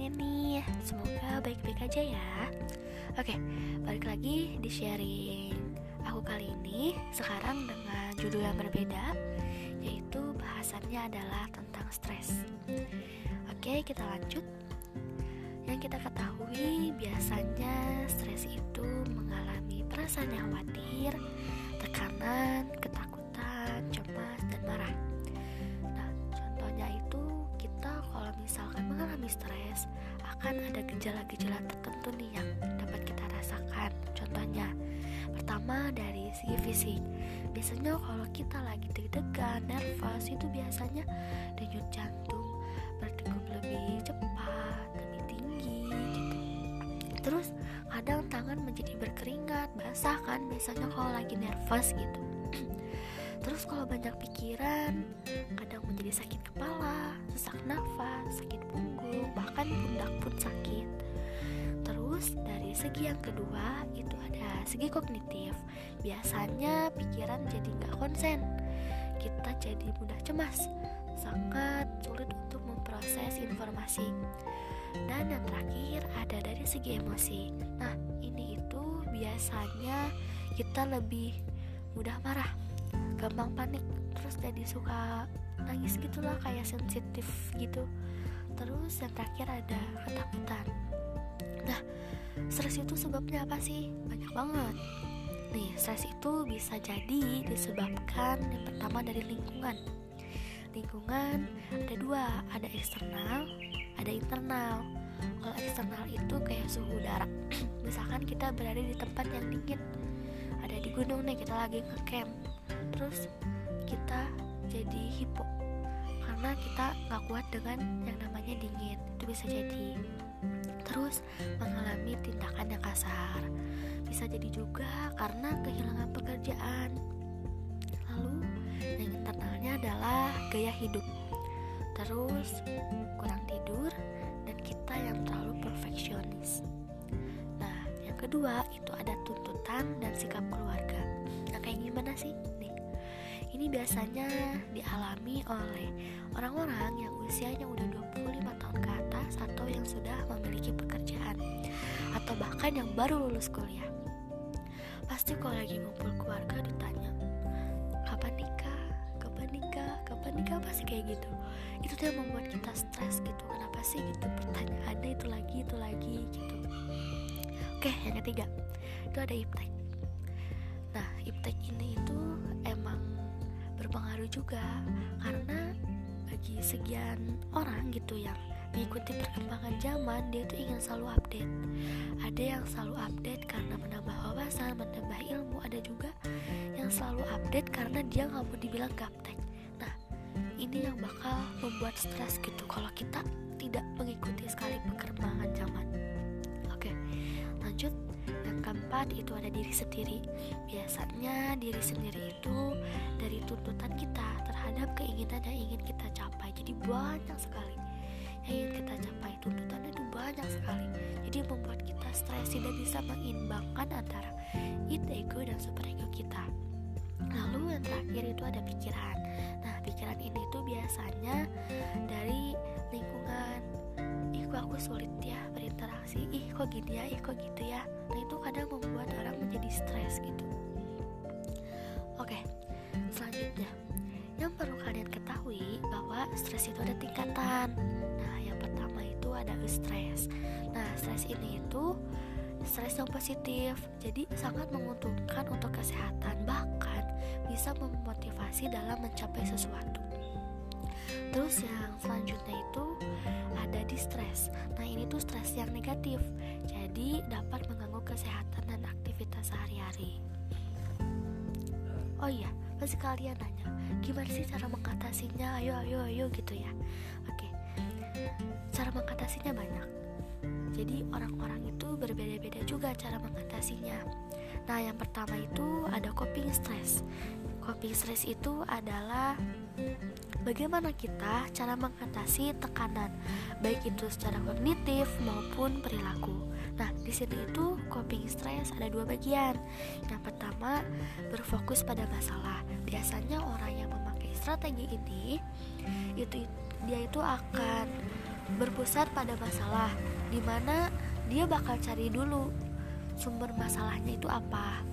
kabarnya nih? Semoga baik-baik aja ya. Oke, balik lagi di sharing aku kali ini Sekarang dengan judul yang berbeda Yaitu bahasannya adalah tentang stres. Oke, kita lanjut. Yang kita ketahui biasanya stres itu mengalami perasaan khawatir Tekanan, ketakutan, cemas, dan marah misalkan mengalami stres, akan ada gejala-gejala tertentu nih yang dapat kita rasakan. Contohnya, pertama dari segi fisik. Biasanya kalau kita lagi deg-degan, nervous, itu biasanya denyut jantung berdegup lebih cepat, lebih tinggi gitu. Terus kadang tangan menjadi berkeringat, basah kan biasanya kalau lagi nervous gitu. Terus kalau banyak pikiran, kadang menjadi sakit kepala, sesak nafas, sakit punggung, bahkan pundak pun sakit. Terus dari segi yang kedua itu ada segi kognitif. Biasanya pikiran jadi nggak konsen, kita jadi mudah cemas, sangat sulit untuk memproses informasi. Dan yang terakhir ada dari segi emosi. Nah ini itu biasanya kita lebih mudah marah gampang panik terus jadi suka nangis gitulah kayak sensitif gitu. Terus yang terakhir ada ketakutan. Nah stres itu sebabnya apa sih? Banyak banget. Nih stres itu bisa jadi disebabkan yang pertama dari lingkungan. Lingkungan ada dua ada eksternal ada internal. Kalau eksternal itu kayak suhu udara. Misalkan kita berada di tempat yang dingin ada di gunung nih kita lagi ngecamp terus kita jadi hipo. Karena kita nggak kuat dengan yang namanya dingin itu bisa jadi. Terus mengalami tindakan yang kasar bisa jadi juga karena kehilangan pekerjaan. Lalu yang internalnya adalah gaya hidup. Terus kurang tidur dan kita yang terlalu perfeksionis. Nah yang kedua itu ada tuntutan dan sikap keluarga. Nah kayak gimana sih ini biasanya dialami oleh orang-orang yang usianya udah 25 tahun ke atas atau yang sudah memiliki pekerjaan atau bahkan yang baru lulus kuliah. Pasti kalau lagi ngumpul keluarga ditanya, kapan nikah? Kapan nikah? Kapan nikah? Pasti kayak gitu. Itu tuh yang membuat kita stres gitu. Kenapa sih gitu pertanyaannya itu lagi, itu lagi gitu. Oke, yang ketiga itu ada iptek. Nah, iptek ini itu emang berpengaruh juga karena bagi sekian orang gitu yang mengikuti perkembangan zaman dia tuh ingin selalu update. Ada yang selalu update karena menambah wawasan menambah ilmu ada juga yang selalu update karena dia nggak mau dibilang gaptek. Nah ini yang bakal membuat stres gitu kalau kita tidak mengikuti sekali perkembangan zaman keempat itu ada diri sendiri. Biasanya diri sendiri itu dari tuntutan kita terhadap keinginan yang ingin kita capai. Jadi banyak sekali yang ingin kita capai. Tuntutan itu banyak sekali. Jadi membuat kita stres tidak bisa mengimbangkan antara id ego dan super ego kita. Lalu yang terakhir itu ada pikiran. Nah, pikiran ini tuh biasanya dari lingkungan. Kok aku sulit ya berinteraksi. Ih, kok gini ya? Ih, kok gitu ya? Nah, itu kadang membuat orang menjadi stres gitu. Oke, selanjutnya. Yang perlu kalian ketahui bahwa stres itu ada tingkatan. Nah, yang pertama itu ada stres. Nah, stres ini itu stres yang positif, jadi sangat menguntungkan untuk kesehatan, bahkan bisa memotivasi dalam mencapai sesuatu. Terus yang selanjutnya itu ada distress. Nah ini tuh stres yang negatif, jadi dapat mengganggu kesehatan dan aktivitas sehari-hari. Oh iya, pasti kalian nanya, gimana sih cara mengatasinya? Ayo, ayo, ayo gitu ya. Oke, cara mengatasinya banyak. Jadi orang-orang itu berbeda-beda juga cara mengatasinya. Nah, yang pertama itu ada coping stress. Coping stress itu adalah bagaimana kita cara mengatasi tekanan, baik itu secara kognitif maupun perilaku. Nah, di sini itu coping stress ada dua bagian. Yang pertama, berfokus pada masalah. Biasanya orang yang memakai strategi ini itu dia itu akan berpusat pada masalah di mana dia bakal cari dulu sumber masalahnya itu apa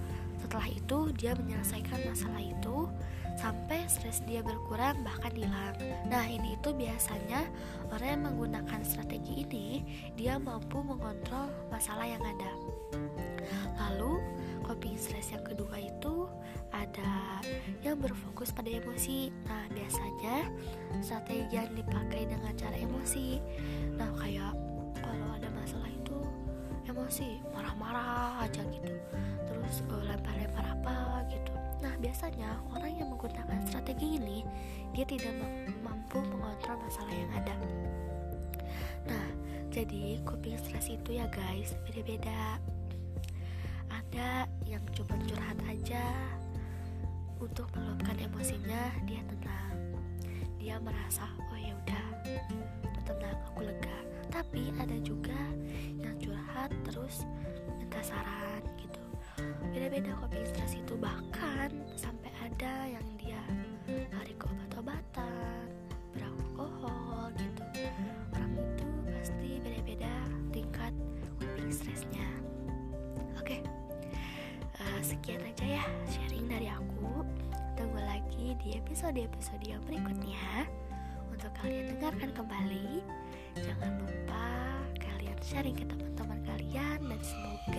setelah itu dia menyelesaikan masalah itu sampai stres dia berkurang bahkan hilang. Nah ini itu biasanya orang yang menggunakan strategi ini dia mampu mengontrol masalah yang ada. Lalu coping stress yang kedua itu ada yang berfokus pada emosi. Nah biasanya strategi yang dipakai dengan cara emosi. Nah kayak emosi marah-marah aja gitu. Terus uh, lempar-lempar apa gitu. Nah biasanya orang yang menggunakan strategi ini dia tidak mampu mengontrol masalah yang ada. Nah jadi coping stress itu ya guys beda-beda. Ada yang cuma curhat aja. Untuk meluapkan emosinya dia tenang. Dia merasa oh ya udah tenang aku lega. Tapi ada juga curhat terus minta saran gitu. Beda-beda coping stress itu bahkan sampai ada yang dia lari ke obat-obatan beralkohol gitu. Orang itu pasti beda-beda tingkat coping stressnya oke uh, sekian aja ya sharing dari aku. Tunggu lagi di episode-episode yang berikutnya. Untuk kalian dengarkan kembali jangan lupa kalian sharing ke teman-teman kalian dan semoga